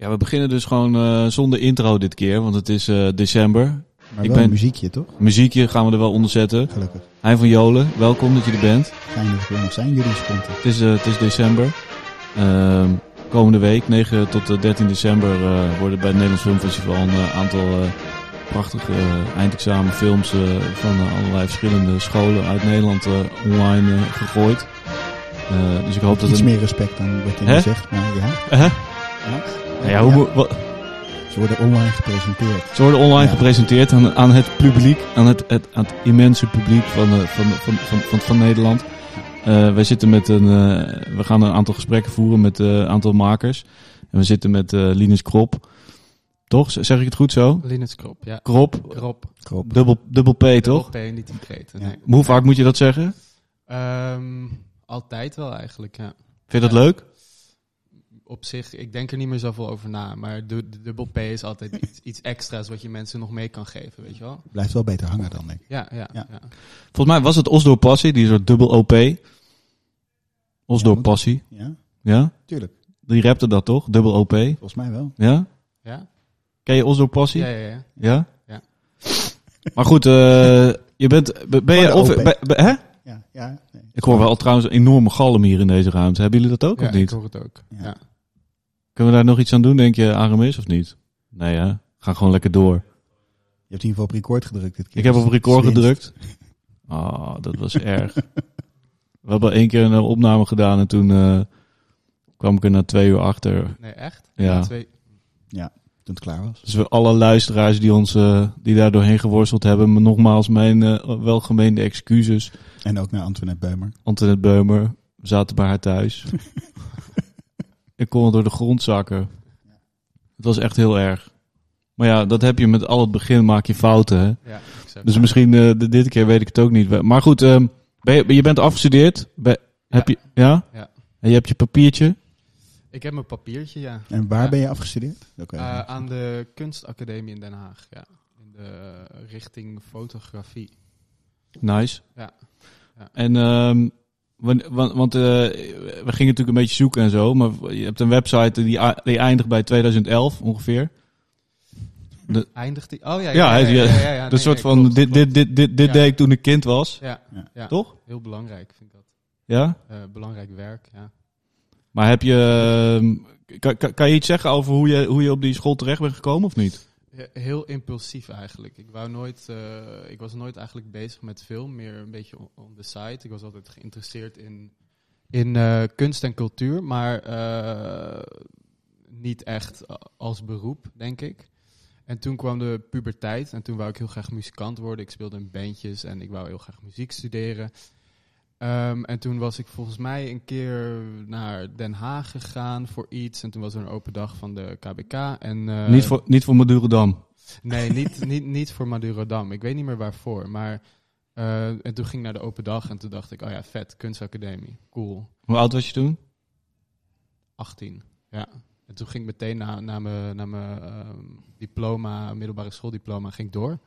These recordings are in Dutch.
Ja, we beginnen dus gewoon eh, zonder intro dit keer, want het is eh, december. Maar Ik wel ben- muziekje, toch? Muziekje gaan we er wel onder zetten. Gelukkig. Hein van Jolen, welkom dat je er bent. Fijn dat we er nog zijn, jullie sponten. Het is, eh, het is december. Ehm, komende week, 9 tot eh, 13 december, worden bij het Nederlands Filmfestival een aantal prachtige eindexamenfilms van allerlei verschillende scholen uit Nederland online gegooid. Dus ik hoop dat Iets het... meer respect dan wat je nu zegt, maar ja. Ja. Nou ja, hoe, moet- wat- Ze worden online gepresenteerd. Ze worden online Ja. gepresenteerd aan, aan het publiek, aan het, het, aan het immense publiek van, eh, van, van, van, van, van Nederland. Eh, wij zitten met een, eh, we gaan een aantal gesprekken voeren met eh, een aantal makers. En we zitten met eh Linus Krop. Toch? Zeg ik het goed zo? Linus Krop, ja. Krop, Krop. Krop. dubbel, dubbel P toch? P niet Ja. nee. Hoe vaak moet je dat zeggen? Ehm, altijd wel eigenlijk, ja. Vind je dat Ja. leuk? Op zich, ik denk er niet meer zoveel over na. Maar de, de dubbel P is altijd iets, iets extra's wat je mensen nog mee kan geven, weet je wel? Blijft wel beter hangen dan, denk ik. Ja, ja, Ja. ja. Volgens mij was het Osdorp Passie, die soort dubbel OP. Osdorp Ja, Passie, Ja, ja? tuurlijk. Die rapte dat toch? Dubbel OP, Volgens mij wel. ja? Ja? Ken je Osdorp Passie? Ja, ja, ja. Ja? Ja. Maar goed, eh, je bent... Ben je... Of, hè? Ja, ja. Nee. Ik hoor wel trouwens een enorme galm hier in deze ruimte. Hebben jullie dat ook Ja, of niet? ik hoor het ook. Ja. Ja. Kunnen we daar nog iets aan doen, denk je, Aramis, of niet? Nee hè? Ga gewoon lekker door. Je hebt in ieder geval op record gedrukt dit keer. Ik heb dus op record is winst. gedrukt. Ah, dat was erg. We hebben één keer een eh, opname gedaan en toen eh, kwam ik er na twee uur achter. Nee, echt? Ja. Twee, Toen het klaar was. Dus we alle luisteraars die ons eh, die daar doorheen geworsteld hebben, maar nogmaals mijn welgemeende excuses. En ook naar Antoinette Beumer. Antoinette Beumer, we zaten bij haar thuis. ik kon het door de grond zakken. Het was echt heel erg. Maar ja, dat heb je met al het begin, maak je fouten. Hè? ja, exact. Dus misschien eh, de, dit keer weet ik het ook niet. Maar goed, ehm, ben je, je bent afgestudeerd. Ben- heb je, ja? Ja. En je hebt je papiertje. Ik heb mijn papiertje, ja. En waar Ja. ben je afgestudeerd? Oké. Eh, aan de Kunstacademie in Den Haag, ja. In de richting fotografie. Nice. Ja. Ja. En, ehm, wan- wan- want eh, we gingen natuurlijk een beetje zoeken en zo. Maar je hebt een website die, die eindigt bij 2011 ongeveer. Eindigt die? Oh ja, ja, Ja, ja. hij- ja, ja, ja, ja, ja. Een Nee, soort nee, van, klopt, dit, klopt. dit, dit, dit, dit Ja. deed ik toen ik kind was. Ja, Ja. Toch? heel belangrijk vind ik dat. Ja? Eh, belangrijk werk, ja. Maar heb je, ehm, kan, kan, kan je iets zeggen over hoe je, hoe je op die school terecht bent gekomen of niet? He- Heel impulsief eigenlijk. Ik, wou nooit, eh, ik was nooit eigenlijk bezig met film, meer een beetje on- the side. Ik was altijd geïnteresseerd in, in eh, kunst en cultuur, maar eh, niet echt als beroep, denk ik. En toen kwam de puberteit en toen wou ik heel graag muzikant worden. Ik speelde in bandjes en ik wou heel graag muziek studeren. Ehm, en toen was ik volgens mij een keer naar Den Haag gegaan voor iets. En toen was er een open dag van de KBK. En, eh, niet, voor, niet voor Madurodam. Nee, niet, niet, niet voor Madurodam. Ik weet niet meer waarvoor. Maar eh, en toen ging ik naar de open dag en toen dacht ik, oh ja, vet, kunstacademie, cool. Hoe oud was je toen? 18, ja. En toen ging ik meteen na, na mijn, na mijn ehm, diploma, middelbare schooldiploma, ging ik door.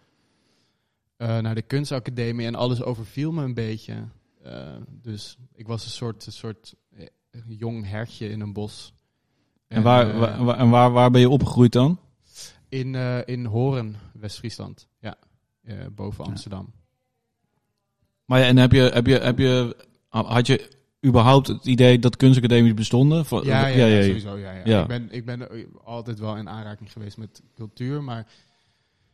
Eh, naar de kunstacademie en alles overviel me een beetje. Eh, dus ik was een soort, een soort eh, jong hertje in een bos. En, waar, eh, waar, waar- en waar, waar ben je opgegroeid dan? In, in Horen, West-Friesland. Ja, boven Ja. Amsterdam. Maar ja, en heb je, heb je, heb je, had je überhaupt het idee dat kunstacademies bestonden? Ja, ja, ja, sowieso. Ja, ja. Ja. Ik, ben, ik ben altijd wel in aanraking geweest met cultuur, maar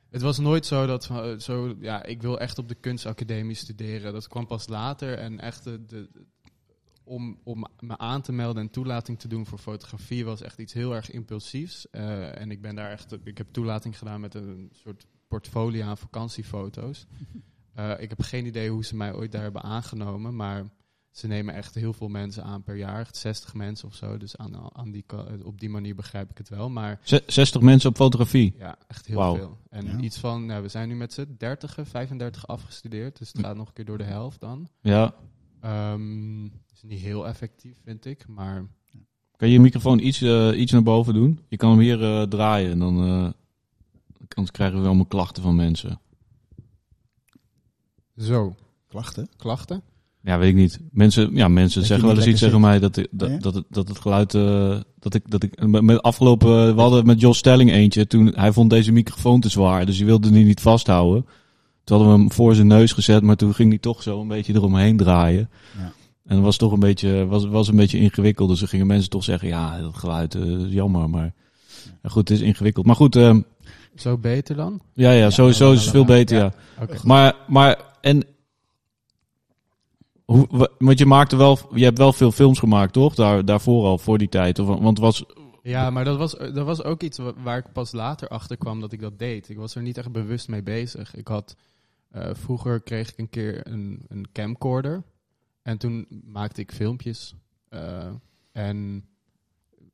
het was nooit zo dat eh, zo, ja, ik wil echt op de kunstacademie studeren. Dat kwam pas later en echt de, de, om, om me aan te melden en toelating te doen voor fotografie was echt iets heel erg impulsiefs. Eh, en ik ben daar echt, ik heb toelating gedaan met een soort portfolio aan vakantiefoto's. Eh, ik heb geen idee hoe ze mij ooit daar hebben aangenomen, maar ze nemen echt heel veel mensen aan per jaar, 60 mensen of zo. Dus aan, aan die, op die manier begrijp ik het wel. Maar Ze- 60 mensen op fotografie. ja, echt heel veel. En Ja. iets van, nou, we zijn nu met z'n 30, 35 afgestudeerd. Dus het gaat nog een keer door de helft dan. Ja. Ehm is niet heel effectief, vind ik. Maar Kan je je microfoon iets, eh, iets naar boven doen? Je kan hem hier eh, draaien en dan eh, anders krijgen we allemaal klachten van mensen. zo, Klachten? klachten. Ja, weet ik niet. Mensen, ja, mensen zeggen wel eens iets tegen mij dat, dat, Ja? dat, het, dat het geluid, eh, dat ik, dat ik, met- met afgelopen, we hadden met Jos Stelling eentje, toen, hij vond deze microfoon te zwaar, dus hij wilde die niet vasthouden. Toen hadden we hem voor zijn neus gezet, maar toen ging hij toch zo een beetje eromheen draaien. Ja. En dat was toch een beetje, was, was een beetje ingewikkeld, dus dan gingen mensen toch zeggen, ja, dat geluid eh, is jammer, maar ja, goed, het is ingewikkeld. Maar goed, ehm, Zo beter dan? ja, ja, sowieso is het veel beter, ja. Maar, maar en. Hoe, want je maakte wel, je hebt wel veel films gemaakt, toch? Daar, daarvoor al, voor die tijd. Of, want was. Ja, maar dat was, dat was ook iets wa- waar ik pas later achter kwam dat ik dat deed. Ik was er niet echt bewust mee bezig. Ik had, eh, vroeger kreeg ik een keer een, een camcorder. En toen maakte ik filmpjes. Eh, en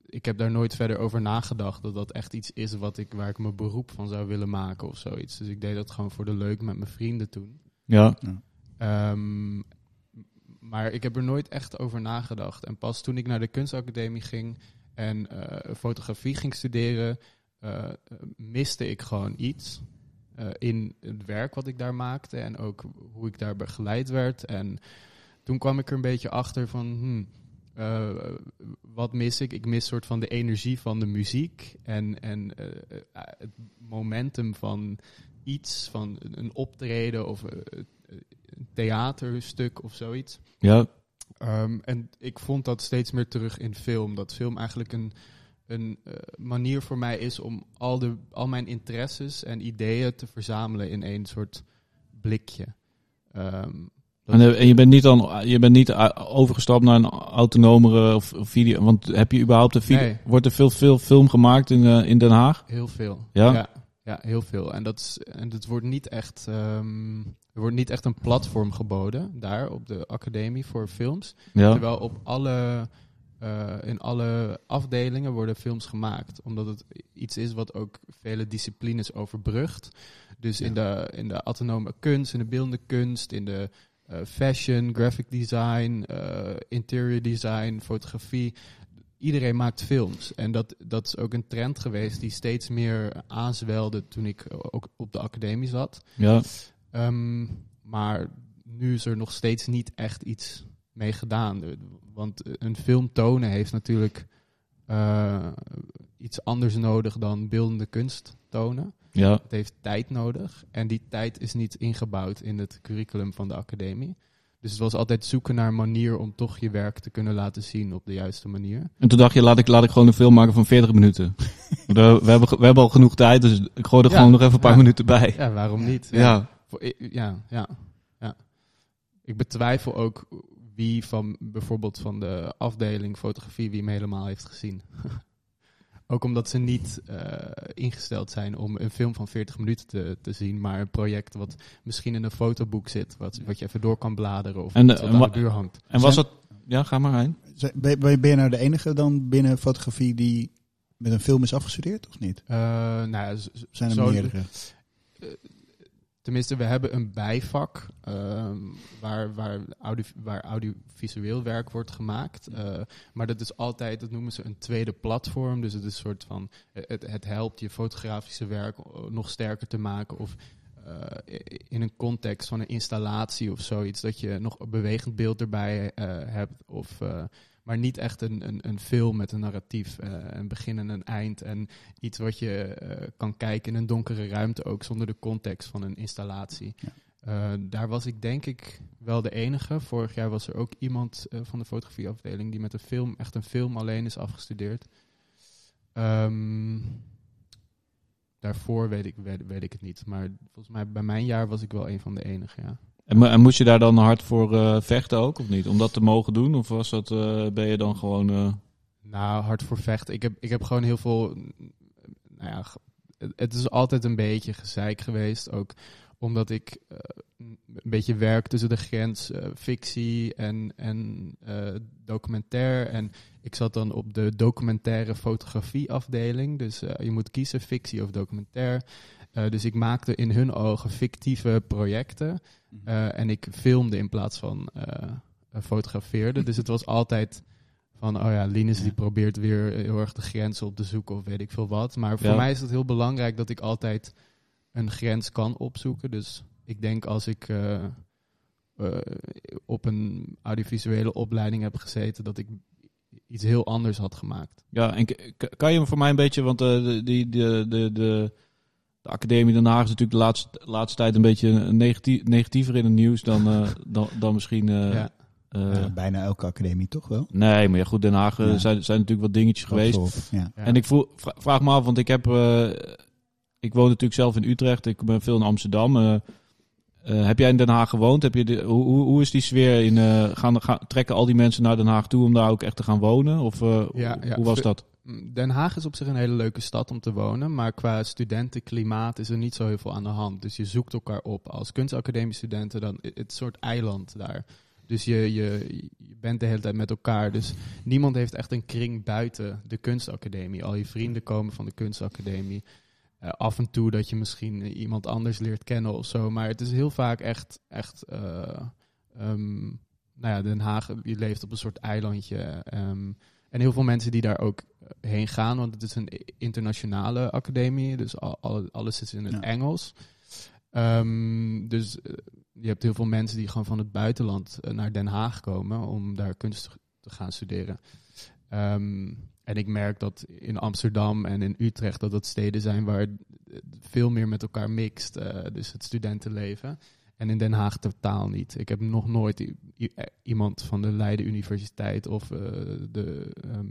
ik heb daar nooit verder over nagedacht dat dat echt iets is wat ik, waar ik mijn beroep van zou willen maken of zoiets. Dus ik deed dat gewoon voor de leuk met mijn vrienden toen. Ja, Ehm, maar ik heb er nooit echt over nagedacht. En pas toen ik naar de kunstacademie ging en eh, fotografie ging studeren, eh, miste ik gewoon iets eh, in het werk wat ik daar maakte en ook hoe ik daar begeleid werd. En toen kwam ik er een beetje achter van, hmm, wat mis ik? Ik mis soort van de energie van de muziek en, en het momentum van iets, van een optreden of theaterstuk of zoiets. ja, Ehm, en ik vond dat steeds meer terug in film. Dat film eigenlijk een, een eh, manier voor mij is om al, de, al mijn interesses en ideeën te verzamelen in één soort blikje. Ehm, en, eh, en je bent niet dan, je bent niet overgestapt naar een autonomere of, of video. Want heb je überhaupt een video? Nee. Wordt er veel, veel film gemaakt in, eh, in Den Haag? Heel veel. Ja? Ja, ja, heel veel. En dat, is, en dat wordt niet echt. ehm, er wordt niet echt een platform geboden daar op de academie voor films. Ja, Terwijl op alle, eh, in alle afdelingen worden films gemaakt. Omdat het iets is wat ook vele disciplines overbrugt. Dus in, de, in de autonome kunst, in de beeldende kunst, in de eh, fashion, graphic design, eh, interior design, fotografie. Iedereen maakt films. En dat, dat is ook een trend geweest die steeds meer aanzwelde toen ik ook op de academie zat. ja, Ehm, maar nu is er nog steeds niet echt iets mee gedaan. Eh, Want een film tonen heeft natuurlijk eh, iets anders nodig dan beeldende kunst tonen. ja. Het heeft tijd nodig en die tijd is niet ingebouwd in het curriculum van de academie. Dus het was altijd zoeken naar een manier om toch je werk te kunnen laten zien op de juiste manier. En toen dacht je, laat ik, laat ik gewoon een film maken van 40 minuten. We, we, hebben, we hebben al genoeg tijd, dus ik gooi er Ja, gewoon nog even een paar ja. minuten bij. Ja, waarom niet? Ja. Ja, ja, ja. Ik betwijfel ook wie van bijvoorbeeld van de afdeling fotografie wie hem helemaal heeft gezien. ook omdat ze niet eh, ingesteld zijn om een film van 40 minuten te, te zien, maar een project wat misschien in een fotoboek zit, wat, wat je even door kan bladeren of En, eh, aan de muur hangt. En was dat... Ja, ga maar heen. Ben ben- ben je nou de enige dan binnen fotografie die met een film is afgestudeerd of niet? Eh, nou ja, Zijn er zo- meerdere? Tenminste, we hebben een bijvak ehm, waar, waar, audio, waar audiovisueel werk wordt gemaakt. Eh, maar dat is altijd, dat noemen ze een tweede platform. Dus het is een soort van, het, het helpt je fotografische werk nog sterker te maken. Of eh, in een context van een installatie of zoiets. Dat je nog een bewegend beeld erbij eh, hebt. Of, eh, maar niet echt een, een, een film met een narratief. eh, een begin en een eind. En iets wat je eh, kan kijken in een donkere ruimte ook zonder de context van een installatie. Ja. Eh, daar was ik denk ik wel de enige. Vorig jaar was er ook iemand van de fotografieafdeling die met een film, echt een film alleen is afgestudeerd. Ehm, daarvoor weet ik, weet, weet ik het niet. Maar volgens mij bij mijn jaar was ik wel een van de enigen, ja. En, en moest je daar dan hard voor eh, vechten ook, of niet? Om dat te mogen doen? Of was dat, eh, ben je dan gewoon... eh, Nou, hard voor vechten. Ik heb, ik heb gewoon heel veel. Nou ja, het- is altijd een beetje gezeik geweest. Ook omdat ik een beetje werk tussen de grens fictie en, en documentair. En ik zat dan op de documentaire fotografieafdeling. Dus eh, je moet kiezen fictie of documentair. Eh, dus ik maakte in hun ogen fictieve projecten. Eh, en ik filmde in plaats van eh, fotografeerde. Dus het was altijd van, oh ja, Linus die probeert weer heel erg de grenzen op te zoeken of weet ik veel wat. Maar voor Ja. mij is het heel belangrijk dat ik altijd een grens kan opzoeken. Dus ik denk als ik, op een audiovisuele opleiding heb gezeten, dat ik iets heel anders had gemaakt. Ja, en kan je voor mij een beetje, want die, de, de, de, de Academie Den Haag is natuurlijk de laatste, laatste tijd een beetje negatief, negatiever in het nieuws dan, eh, dan, dan misschien... eh, ja. eh, Ja, bijna elke academie toch wel? Nee, maar ja, goed, Den Haag Ja. zijn, zijn natuurlijk wat dingetjes geweest. Ja. En ik vroeg, vra- vraag me af, want ik heb... eh, ik woon natuurlijk zelf in Utrecht, ik ben veel in Amsterdam. eh, eh, heb jij in Den Haag gewoond? Heb je de, hoe, hoe, hoe is die sfeer in... eh, gaan, gaan, trekken al die mensen naar Den Haag toe om daar ook echt te gaan wonen? Of eh, Ja, hoe- ja. hoe was dat? Den Haag is op zich een hele leuke stad om te wonen, maar qua studentenklimaat is er niet zo heel veel aan de hand. Dus je zoekt elkaar op. Als kunstacademiestudenten, dan het soort eiland daar. Dus je, je, je bent de hele tijd met elkaar. Dus niemand heeft echt een kring buiten de kunstacademie. Al je vrienden komen van de kunstacademie. Eh, af en toe dat je misschien iemand anders leert kennen of zo. Maar het is heel vaak echt, echt ehm, nou ja, Den Haag, je leeft op een soort eilandje. ehm, en heel veel mensen die daar ook eh, heen gaan, want het is een internationale academie, dus al, al- alles is in het Ja. Engels. Ehm, dus eh, je hebt heel veel mensen die gewoon van het buitenland eh, naar Den Haag komen om daar kunst te gaan studeren. Ehm, en ik merk dat in Amsterdam en in Utrecht dat dat steden zijn waar het veel meer met elkaar mixt, dus het studentenleven. En in Den Haag totaal niet. Ik heb nog nooit eh, iemand van de Leiden Universiteit of eh, de ehm,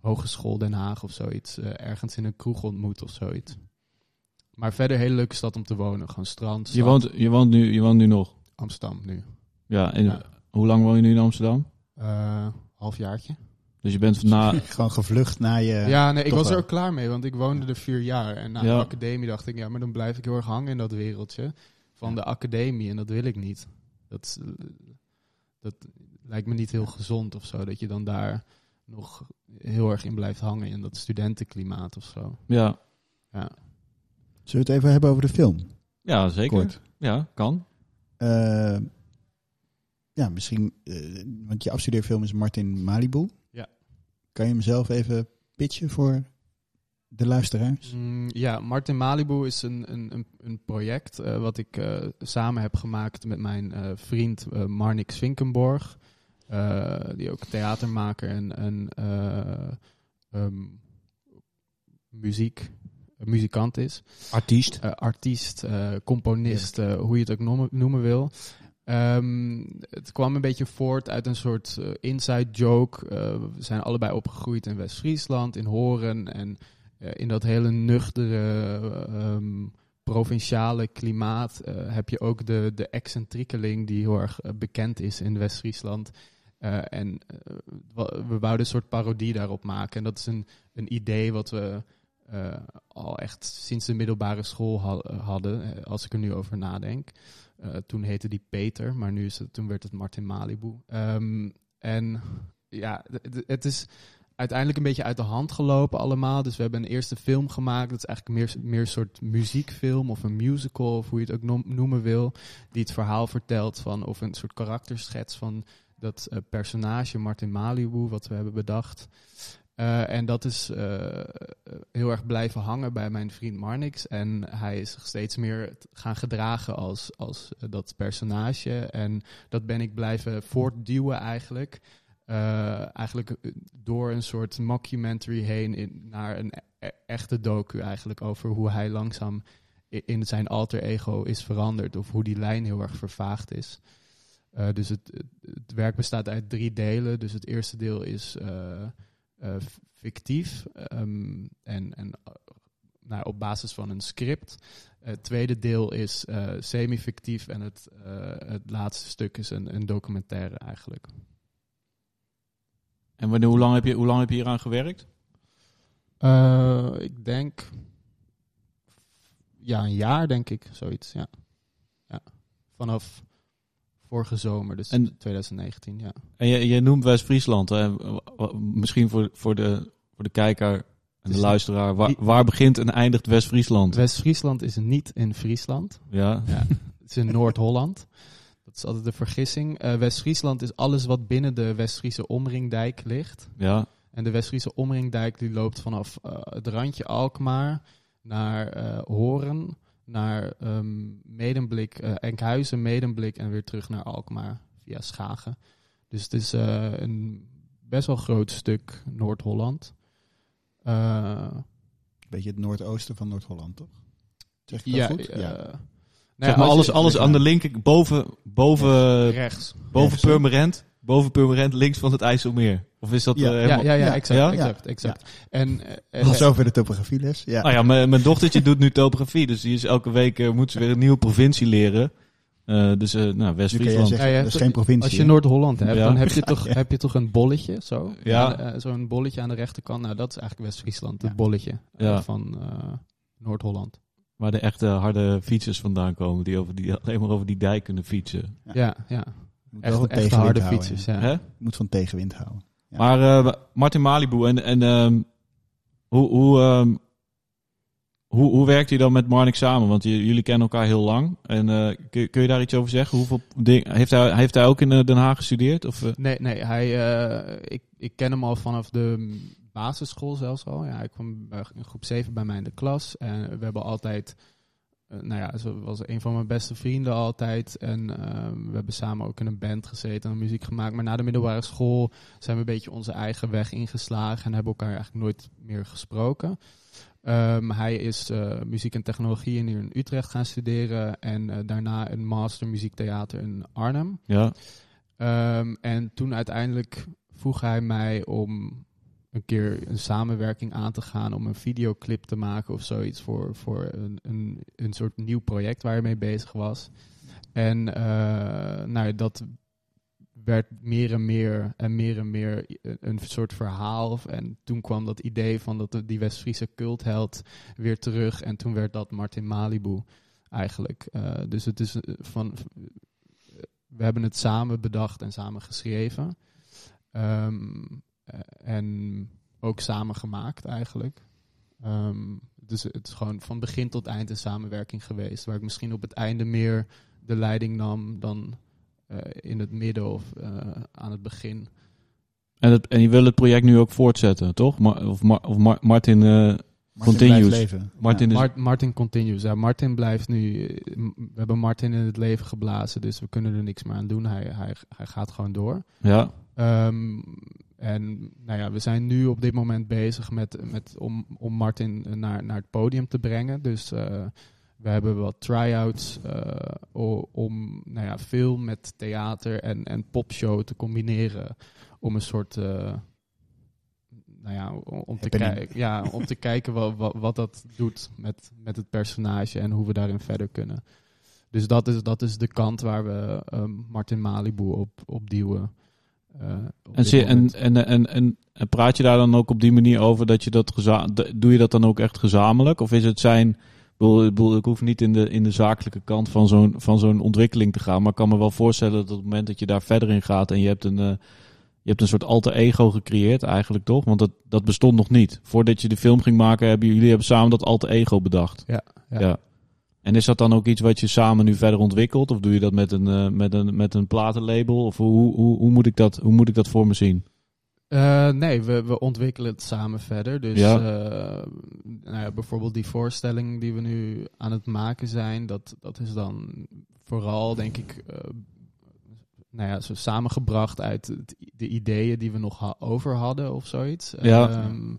Hogeschool Den Haag of zoiets eh, ergens in een kroeg ontmoet of zoiets. Maar verder hele leuke stad om te wonen. Gewoon strand, Je woont, je, woont nu, je woont nu nog? Amsterdam nu. Ja, en Ja. hoe lang woon je nu in Amsterdam? Eh halfjaartje. Dus je bent na... Gewoon gevlucht naar je... ja, nee, ik was er ook klaar mee, want ik woonde er vier jaar. En na Ja. de academie dacht ik, ja, maar dan blijf ik heel erg hangen in dat wereldje van de academie. En dat wil ik niet. Dat, eh, dat lijkt me niet heel gezond of zo, dat je dan daar nog heel erg in blijft hangen in dat studentenklimaat of zo. Ja, Ja. Zullen we het even hebben over de film? ja zeker. Kort. Ja, kan. Eh, ja, misschien... eh, want je afstudeerfilm is Martin Malibu. Ja. Kan je hem zelf even pitchen voor de luisteraars? Mm, ja, Martin Malibu is een, een, een, project eh, wat ik eh, samen heb gemaakt met mijn eh, vriend Marnik Svinkenborg. eh, die ook theatermaker en, en eh, ehm, muziek, muzikant is. Artiest. Artiest, componist, hoe je het ook noemen, noemen wil. Ehm, het kwam een beetje voort uit een soort inside joke. We zijn allebei opgegroeid in West-Friesland, in Horen. En in dat hele nuchtere, ehm, provinciale klimaat eh, heb je ook de, de excentriekeling die heel erg eh, bekend is in West-Friesland. Eh, en eh, we wouden een soort parodie daarop maken. En dat is een, een idee wat we eh, al echt sinds de middelbare school ha- hadden, eh, als ik er nu over nadenk. Eh, toen heette die Peter, maar nu is het, toen werd het Martin Malibu. Ehm, en ja, het is uiteindelijk een beetje uit de hand gelopen allemaal. Dus we hebben een eerste film gemaakt. Dat is eigenlijk meer, meer een soort muziekfilm of een musical, of hoe je het ook noem- noemen wil. Die het verhaal vertelt van, of een soort karakterschets van dat eh, personage Martin Malibu, wat we hebben bedacht. Eh, en dat is eh, heel erg blijven hangen bij mijn vriend Marnix. En hij is zich steeds meer gaan gedragen als, als dat personage. En dat ben ik blijven voortduwen eigenlijk. Eh, eigenlijk eh, door een soort mockumentary heen in, naar een e- echte docu eigenlijk over hoe hij langzaam in zijn alter ego is veranderd. Of hoe die lijn heel erg vervaagd is. Eh, dus het, het, werk bestaat uit drie delen. Dus het eerste deel is fictief ehm, en, en nou, op basis van een script. Het tweede deel is semi-fictief en het, het laatste stuk is een, een documentaire eigenlijk. En wanneer, hoe, lang heb je, hoe lang heb je hier aan gewerkt? Eh, ik denk. Ja, een jaar denk ik, zoiets. Ja. ja. Vanaf vorige zomer, dus En- 2019. Ja. En je, je noemt West-Friesland. Misschien voor, voor, de, voor de kijker en de is- luisteraar. Waar, waar begint en eindigt West-Friesland? West-Friesland is niet in Friesland. Ja. Ja, het is in Noord-Holland. Dat is altijd de vergissing. Eh, West-Friesland is alles wat binnen de West-Friese omringdijk ligt. Ja. En de West-Friese omringdijk die loopt vanaf eh, het randje Alkmaar naar eh, Horen, naar ehm Medemblik, eh, Enkhuizen, Medemblik en weer terug naar Alkmaar via Schagen. Dus het is eh, een best wel groot stuk Noord-Holland. Eh, Beetje het noordoosten van Noord-Holland, toch? Zeg ik dat ja, goed? ja. Nou zeg ja, maar alles, alles aan de linker, boven, boven, rechts. boven Rechts, hè? Purmerend, boven Purmerend, links van het IJsselmeer. Of is dat Ja. eh, Ja, helemaal... ja, ja, Ja. exact, Ja? exact, exact. En, eh, eh, zover de topografieles. Ja. Nou ja, mijn mijn dochtertje doet nu topografie, dus die is elke week eh, moet ze weer een nieuwe provincie leren. Eh, dus eh nou, West-Friesland. zeggen, Ja, ja, dat is geen provincie. Als je? Noord-Holland hebt, Ja. dan heb je, toch, Ja. heb je toch een bolletje, zo? Ja. Zo'n bolletje aan de rechterkant. Nou, dat is eigenlijk West-Friesland, het Ja. bolletje Ja. van eh, Noord-Holland. Waar de echte harde fietsers vandaan komen, die, over die alleen maar over die dijk kunnen fietsen. Ja. Ja, Echt, harde houden, fietsers, ja. Hè? Moet van tegenwind houden. Ja. Maar eh, Martin Malibu, en, en ehm, hoe, hoe, ehm, hoe, hoe werkt hij dan met Marnik samen? Want jullie kennen elkaar heel lang. En eh, kun, kun je daar iets over zeggen? Hoeveel ding, heeft, hij, heeft hij ook in eh, Den Haag gestudeerd? Of? Nee, nee hij, eh, ik, ik ken hem al vanaf de basisschool zelfs al. Ja, hij kwam bij- in groep 7 bij mij in de klas. En we hebben altijd... eh, nou ja, ze was een van mijn beste vrienden altijd. En eh, we hebben samen ook in een band gezeten en muziek gemaakt. Maar na de middelbare school zijn we een beetje onze eigen weg ingeslagen. En hebben elkaar eigenlijk nooit meer gesproken. Ehm, hij is eh, muziek en technologie hier in Utrecht gaan studeren. En eh, daarna een master muziektheater in Arnhem. ja, Ehm, en toen uiteindelijk vroeg hij mij om een keer een samenwerking aan te gaan om een videoclip te maken of zoiets voor, voor een, een, een soort nieuw project waar hij mee bezig was. En eh, nou, dat werd meer en meer en meer en meer een, soort verhaal. En toen kwam dat idee van dat, die West-Friese cultheld weer terug. En toen werd dat Martin Malibu eigenlijk. Eh, dus het is eh, van we hebben het samen bedacht en samen geschreven. Ehm, eh, en ook samen gemaakt eigenlijk. Ehm, dus het is gewoon van begin tot eind een samenwerking geweest. Waar ik misschien op het einde meer de leiding nam dan eh, in het midden of eh, aan het begin. en, het, en je wil het project nu ook voortzetten, toch? Ma- of, Ma- of Ma- Martin, eh, Martin Continues. blijft leven. Martin is... Mart- Martin continues. Ja, Martin blijft nu. eh, We hebben Martin in het leven geblazen, dus we kunnen er niks meer aan doen. Hij, hij, hij gaat gewoon door. Ja, Ehm, en nou ja, we zijn nu op dit moment bezig met, met om, om Martin naar, naar het podium te brengen. Dus eh, we hebben wat try-outs eh, om nou ja, film met theater en, en popshow te combineren. Om een soort. eh, nou ja, om, te, kijken, ja, om te kijken wat, wat, wat dat doet met, met het personage en hoe we daarin verder kunnen. Dus dat is, dat is de kant waar we Martin Malibu op, op duwen. Eh, en, en, en, en, en, en praat je daar dan ook op die manier over dat je dat doe je dat dan ook echt gezamenlijk? Of is het zijn, ik hoef niet in de, in de zakelijke kant van zo'n, van zo'n ontwikkeling te gaan, maar ik kan me wel voorstellen dat op het moment dat je daar verder in gaat en je hebt een, eh, je hebt een soort alter ego gecreëerd eigenlijk toch? Want dat, dat bestond nog niet. Voordat je de film ging maken, hebben jullie hebben samen dat alter ego bedacht. Ja, ja. En is dat dan ook iets wat je samen nu verder ontwikkelt? Of doe je dat met een, eh, met een, met een platenlabel? Of hoe, hoe, hoe, moet ik dat, hoe moet ik dat voor me zien? Eh, nee, we, we ontwikkelen het samen verder. Dus Ja. eh, nou ja, bijvoorbeeld die voorstelling die we nu aan het maken zijn, dat, dat is dan vooral, denk ik, nou ja, zo samengebracht uit de ideeën die we nog ha- over hadden of zoiets. Ja. Ehm,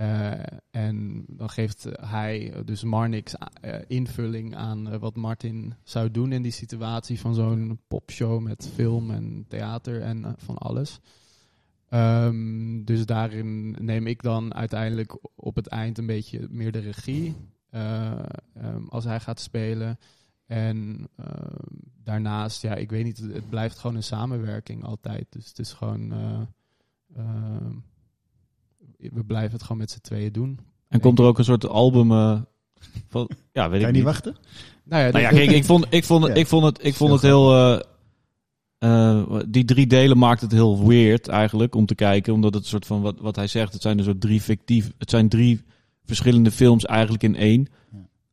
eh, en dan geeft hij, dus Marnix, eh, invulling aan eh, wat Martin zou doen in die situatie van zo'n popshow met film en theater en van alles. Ehm, dus daarin neem ik dan uiteindelijk op het eind een beetje meer de regie eh, ehm, als hij gaat spelen. En daarnaast, ja, ik weet niet, het, blijft gewoon een samenwerking altijd. Dus het is gewoon, eh, ehm, we blijven het gewoon met z'n tweeën doen. En komt er ook een soort album eh, van... Ja, weet Kan ik je niet niet. wachten? Nou ja, Nou ja, dit- kijk, ik vond, ik vond, Ja. ik vond het, ik vond Heel het heel... eh, eh, die drie delen maakt het heel weird eigenlijk om te kijken. Omdat het soort van, wat, wat hij zegt, het zijn een soort drie fictief... Het zijn drie verschillende films eigenlijk in één.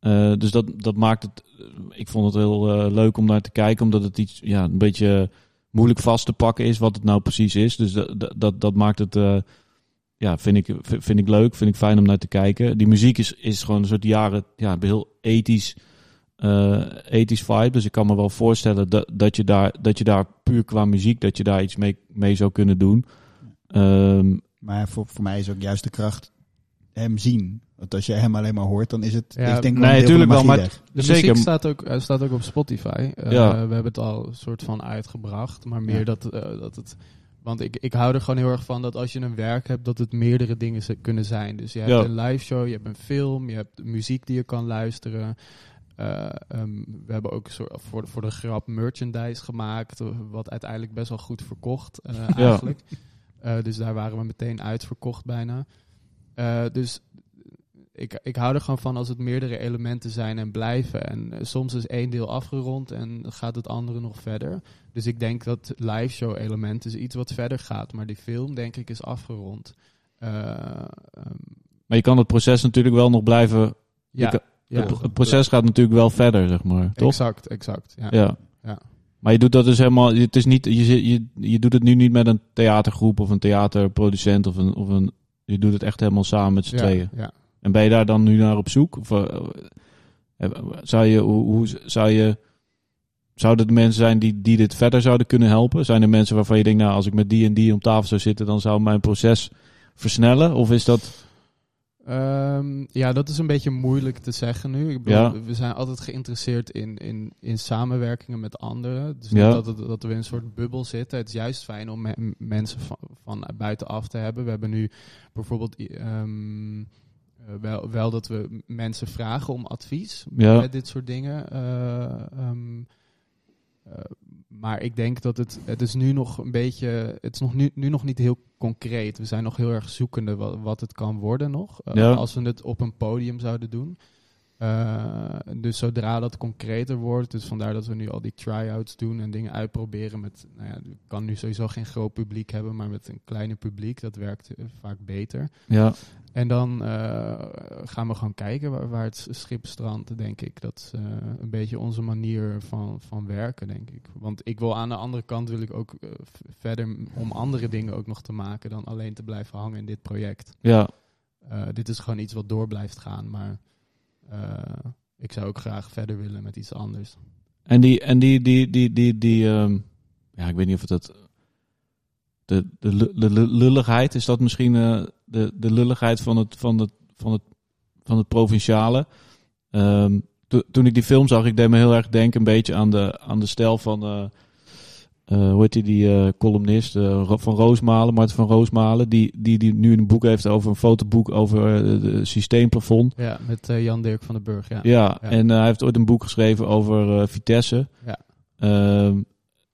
Ja. Eh, dus dat, dat maakt het... Ik vond het heel eh, leuk om naar te kijken. Omdat het iets, ja, een beetje moeilijk vast te pakken is wat het nou precies is. Dus dat, dat- dat, dat maakt het... ja, vind ik, vind ik leuk. Vind ik fijn om naar te kijken. Die muziek is, is gewoon een soort jaren... Ja, heel ethisch eh ethisch vibe. Dus ik kan me wel voorstellen dat, dat, je daar, dat je daar puur qua muziek, dat je daar iets mee, mee zou kunnen doen. Ehm, Maar voor, voor mij is ook juist de kracht hem zien. Want als je hem alleen maar hoort, dan is het... Ja, ik denk nee, een deel van de tuurlijk wel, maar-. De Zeker. muziek staat ook, eh, staat ook op Spotify. Eh, Ja. We hebben het al een soort van uitgebracht. Maar meer Ja. dat, eh, dat het... Want ik, ik hou er gewoon heel erg van dat als je een werk hebt, dat het meerdere dingen kunnen zijn. Dus je hebt Ja. een live show, je hebt een film, je hebt muziek die je kan luisteren. Eh, ehm, we hebben ook soort, voor, voor de grap merchandise gemaakt, eh, wat uiteindelijk best wel goed verkocht eh, eigenlijk. Dus daar waren we meteen uitverkocht bijna. Dus ik, ik hou er gewoon van als het meerdere elementen zijn en blijven. En eh, soms is één deel afgerond en gaat het andere nog verder. Dus ik denk dat live show element is iets wat verder gaat. Maar die film denk ik is afgerond. Eh, ehm, maar je kan het proces natuurlijk wel nog blijven. ja, kan- ja, het, het proces gaat natuurlijk wel verder, zeg maar. Toch? exact, exact. Ja. Ja. Ja. Maar je doet dat dus helemaal. Het is niet, je, je, je doet het nu niet met een theatergroep of een theaterproducent of een. Of een je doet het echt helemaal samen met z'n Ja, tweeën. ja. En ben je daar dan nu naar op zoek? Of, eh, eh, zou je, hoe, hoe zou je, zouden er mensen zijn die, die dit verder zouden kunnen helpen? Zijn er mensen waarvan je denkt, nou, als ik met die en die om tafel zou zitten, dan zou mijn proces versnellen? Of is dat, Ehm, ja, dat is een beetje moeilijk te zeggen nu. Ik bedoel, Ja. We zijn altijd geïnteresseerd in, in, in samenwerkingen met anderen. Dus Ja. niet dat, het, dat we in een soort bubbel zitten. Het is juist fijn om me- mensen van, van buitenaf te hebben. We hebben nu bijvoorbeeld ehm, eh, wel, wel dat we mensen vragen om advies Ja. met dit soort dingen. Eh, ehm, eh, maar ik denk dat het, het is nu nog een beetje, het is nog nu, nu nog niet heel concreet. We zijn nog heel erg zoekende wat, wat het kan worden nog. Eh, Ja. Als we het op een podium zouden doen. Eh, dus zodra dat concreter wordt, dus vandaar dat we nu al die try-outs doen en dingen uitproberen met, nou ja, ik kan nu sowieso geen groot publiek hebben, maar met een kleiner publiek, dat werkt eh, vaak beter. ja, En dan eh, gaan we gewoon kijken waar, waar het schip strandt, denk ik. Dat is een beetje onze manier van, van werken, denk ik. Want ik wil aan de andere kant wil ik ook verder om andere dingen ook nog te maken dan alleen te blijven hangen in dit project. ja, dit is gewoon iets wat door blijft gaan, maar ik zou ook graag verder willen met iets anders. En die, en die, die, die, die, die ehm, ja, ik weet niet of dat, de, de, de, lu- lulligheid, is dat misschien eh, de, de lulligheid van het, van het, van het, van het provinciale? Ehm, to- toen ik die film zag, ik deed me heel erg denken een beetje aan de, aan de stijl van, eh, eh, hoe heet die, die eh, columnist eh, Ro- van Roosmalen, Martin van Roosmalen, die, die, die nu een boek heeft over een fotoboek over de systeemplafond. Ja, met eh, Jan Dirk van den Burg, ja. Ja, Ja. en hij heeft ooit een boek geschreven over eh, Vitesse. Ja. Ehm,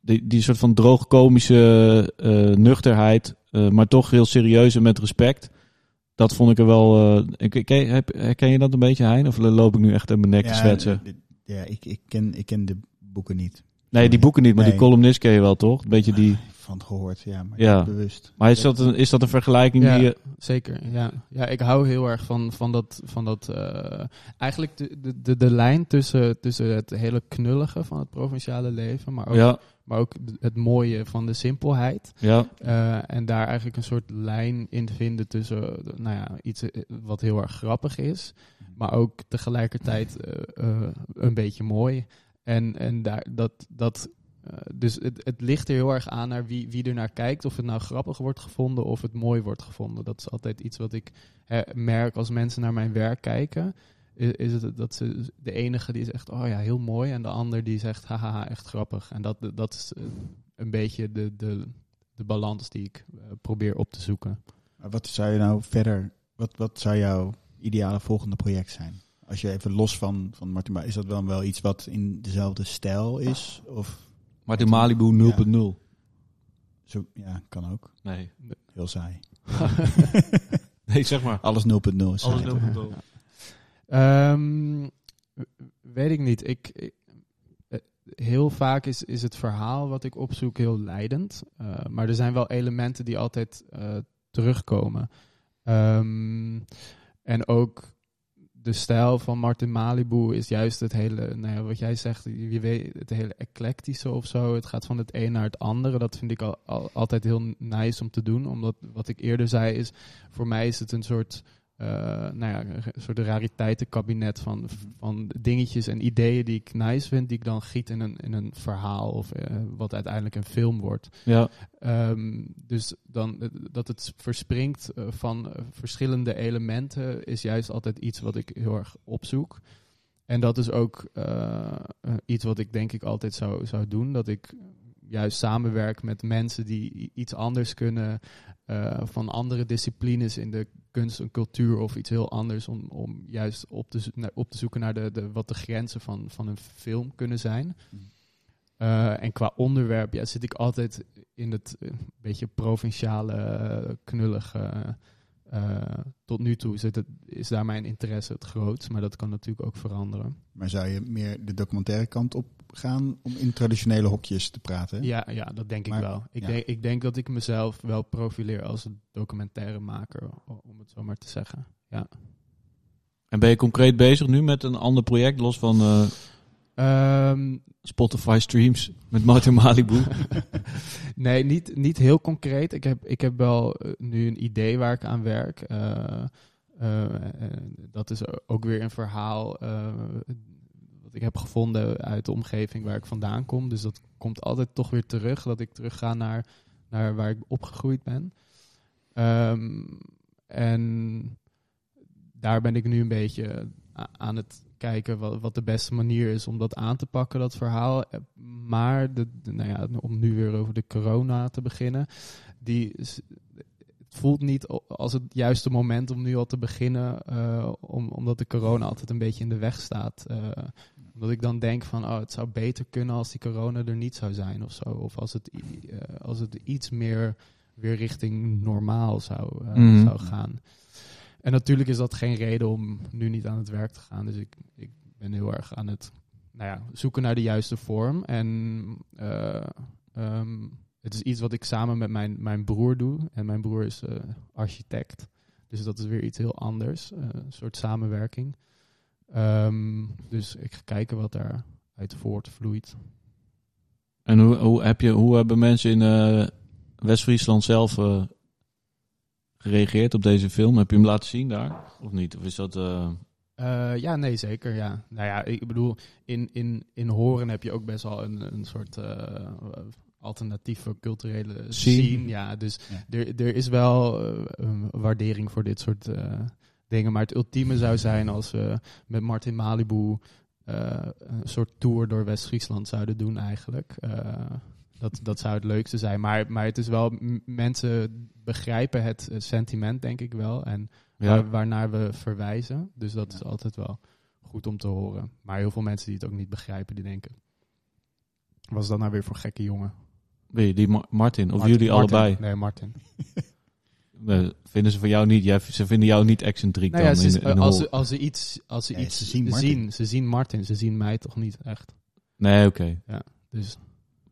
die, die soort van droogkomische eh nuchterheid, eh, maar toch heel serieus en met respect. Dat vond ik er wel... eh, ik, ik, heb, herken je dat een beetje, Hein? Of loop ik nu echt in mijn nek te zwetsen? ja ik, ik, ken, ik ken de boeken niet. Nee, die boeken niet, maar die columnist ken je wel, toch? Een beetje die... Van het gehoord, ja, maar Ja. niet bewust. Maar is dat een, is dat een vergelijking Ja. die je... Zeker, ja. Ja, ik hou heel erg van, van dat... Van dat eh, eigenlijk de, de, de, de lijn tussen, tussen het hele knullige van het provinciale leven... maar ook, Ja, maar ook het mooie van de simpelheid. ja, Eh, en daar eigenlijk een soort lijn in vinden tussen nou ja, iets eh, wat heel erg grappig is... maar ook tegelijkertijd een beetje mooi. En, en daar, dat... dat eh, dus het, het ligt er heel erg aan naar wie, wie er naar kijkt. Of het nou grappig wordt gevonden of het mooi wordt gevonden. Dat is altijd iets wat ik merk als mensen naar mijn werk kijken. Is, is het dat ze de enige die zegt, oh ja, heel mooi. En de ander die zegt, haha, echt grappig. En dat, dat is eh, een beetje de, de, de balans die ik eh, probeer op te zoeken. Maar wat zou je nou verder, wat, wat zou jouw ideale volgende project zijn? Als je even los van, van Martin, maar is dat wel wel iets wat in dezelfde stijl is? Of maar de Malibu 0.0. zo, ja, kan ook. Nee. Heel saai. nee, zeg maar. Alles 0.0 is. Alles 0.0. Ehm, weet ik niet. Ik, ik- eh, heel vaak is, is het verhaal wat ik opzoek heel leidend. Eh, maar er zijn wel elementen die altijd eh, terugkomen. Ehm, en ook de stijl van Martin Malibu is juist het hele, nou ja, wat jij zegt, je weet, het hele eclectische of zo. Het gaat van het een naar het andere. Dat vind ik al, al- altijd heel nice om te doen. Omdat wat ik eerder zei is, voor mij is het een soort eh, nou ja, een soort rariteitenkabinet van, van dingetjes en ideeën die ik nice vind, die ik dan giet in een, in een verhaal of eh, wat uiteindelijk een film wordt. Ja, Ehm, dus dan, eh, dat het verspringt van verschillende elementen is juist altijd iets wat ik heel erg opzoek. En dat is ook iets wat ik denk ik altijd zou, zou doen. Dat ik juist samenwerk met mensen die iets anders kunnen. eh, van andere disciplines in de kunst en cultuur of iets heel anders. Om, om juist op te, naar- op te zoeken naar de, de, wat de grenzen van, van een film kunnen zijn. Mm. Eh, en qua onderwerp ja, zit ik altijd in het eh, beetje provinciale, knullige. Eh, tot nu toe zit het, is daar mijn interesse het grootst, maar dat kan natuurlijk ook veranderen. Maar zou je meer de documentaire kant op gaan om in traditionele hokjes te praten? Ja, ja dat denk Maar- ik wel. Ik, ja. denk, ik denk dat ik mezelf wel profileer als een documentairemaker, om het zo maar te zeggen. Ja. en ben je concreet bezig nu met een ander project, los van eh, Ehm, Spotify streams met Martin Malibu? nee, niet, niet heel concreet. Ik heb, ik heb wel eh, nu een idee waar ik aan werk. Eh, eh, dat is ook weer een verhaal wat ik heb gevonden uit de omgeving waar ik vandaan kom. Dus dat komt altijd toch weer terug. Dat ik terug ga naar, naar waar ik opgegroeid ben. Ehm, en daar ben ik nu een beetje aan het kijken wat, wat de beste manier is om dat aan te pakken, dat verhaal. Eh, Maar, de, de- nou ja, om nu weer over de corona te beginnen, die het voelt niet als het juiste moment om nu al te beginnen, eh, om, omdat de corona altijd een beetje in de weg staat. Eh, omdat ik dan denk van, oh, het zou beter kunnen als die corona er niet zou zijn of zo. Of als het, als het iets meer weer richting normaal zou, Mhm. zou gaan. En natuurlijk is dat geen reden om nu niet aan het werk te gaan. Dus ik, ik ben heel erg aan het nou ja, zoeken naar de juiste vorm. En eh, ehm, het is iets wat ik samen met mijn, mijn broer doe. En mijn broer is eh, architect. Dus dat is weer iets heel anders. eh, een soort samenwerking. Ehm, dus ik ga kijken wat daar uit voortvloeit. En hoe, hoe, heb je, hoe hebben mensen in West-Friesland zelf gereageerd op deze film? Heb je hem laten zien daar? Of niet? Of is dat... eh, Eh, ja, nee, zeker. Ja. Nou ja, ik bedoel, in, in, in Horen heb je ook best wel een, een soort eh, alternatieve culturele Scene. scene. Ja, dus Ja. er, er is wel eh, een waardering voor dit soort eh, dingen. Maar het ultieme zou zijn als we met Martin Malibu eh, een soort tour door West-Friesland zouden doen eigenlijk. Dat, dat zou het leukste zijn. Maar, maar het is wel, mensen begrijpen het eh, sentiment denk ik wel. En ja. waar, waarnaar we verwijzen. Dus dat Ja. is altijd wel goed om te horen. Maar heel veel mensen die het ook niet begrijpen, die denken... Was dat nou weer voor gekke jongen? Wie, die Ma- Martin? Of Martin- jullie Martin. allebei? Nee, Martin. Eh, vinden ze van jou niet? Jij, ze vinden jou niet excentriek Nou ja, dan? ze, in, in als, ze, als ze iets, als ze Nee, iets ze zien ze zien Martin, ze zien mij toch niet echt. Nee, oké. Dus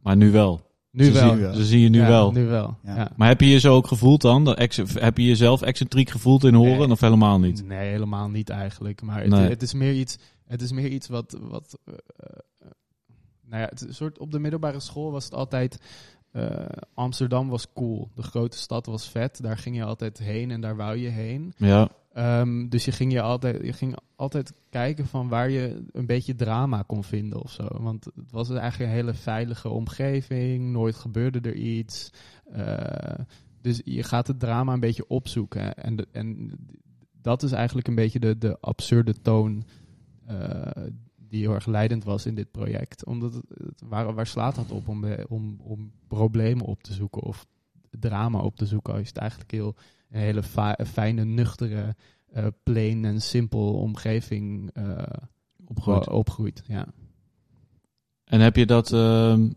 Maar nu wel. nu ze wel. Zien. Ze zien je nu Ja, wel. Nu wel. Ja. Ja. Maar heb je je zo ook gevoeld dan? Dat ex- heb je jezelf excentriek gevoeld in Horen? Nee. Of helemaal niet? Nee, helemaal niet eigenlijk. Maar het, Nee. het is meer iets, het is meer iets wat. wat eh, eh, nou ja, het soort, op de middelbare school was het altijd. eh, Amsterdam was cool. De grote stad was vet. Daar ging je altijd heen en daar wou je heen. Ja. Ehm, dus je ging, je, altijd, je ging altijd kijken van waar je een beetje drama kon vinden of zo. Want het was eigenlijk een hele veilige omgeving. Nooit gebeurde er iets. Eh, dus je gaat het drama een beetje opzoeken. En, en dat is eigenlijk een beetje de, de absurde toon eh, die heel erg leidend was in dit project. Omdat het, het- waar, waar slaat dat op om, eh, om, om problemen op te zoeken of drama op te zoeken als je het eigenlijk heel een hele fijne, nuchtere, eh plain en simpel omgeving eh, opgroeit. Ja. En heb je dat... ehm,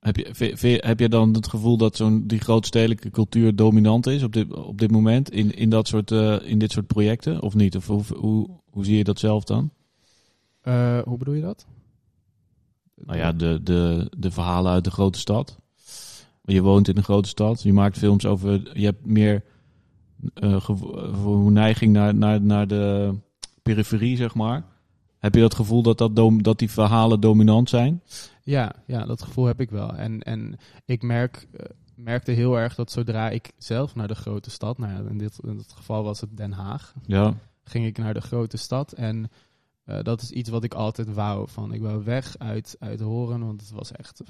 heb, je, heb je dan het gevoel dat zo'n die grootstedelijke cultuur dominant is op dit, op dit moment in, in, dat soort, eh, in dit soort projecten? Of niet? Of hoe, hoe, hoe zie je dat zelf dan? Hoe bedoel je dat? Nou ja, de, de, de verhalen uit de grote stad. Je woont in een grote stad. Je maakt films over. Je hebt meer eh, eh, hoe neiging naar, naar, naar de periferie, zeg maar. Heb je dat gevoel dat, dat, dat die verhalen dominant zijn? Ja, ja, dat gevoel heb ik wel. En, en ik merk, eh, merkte heel erg dat zodra ik zelf naar de grote stad, nou ja, in dit, in dit geval was het Den Haag, Ja, ging ik naar de grote stad. En dat is iets wat ik altijd wou. Van, ik wou weg uit, uit Horen, want het was echt...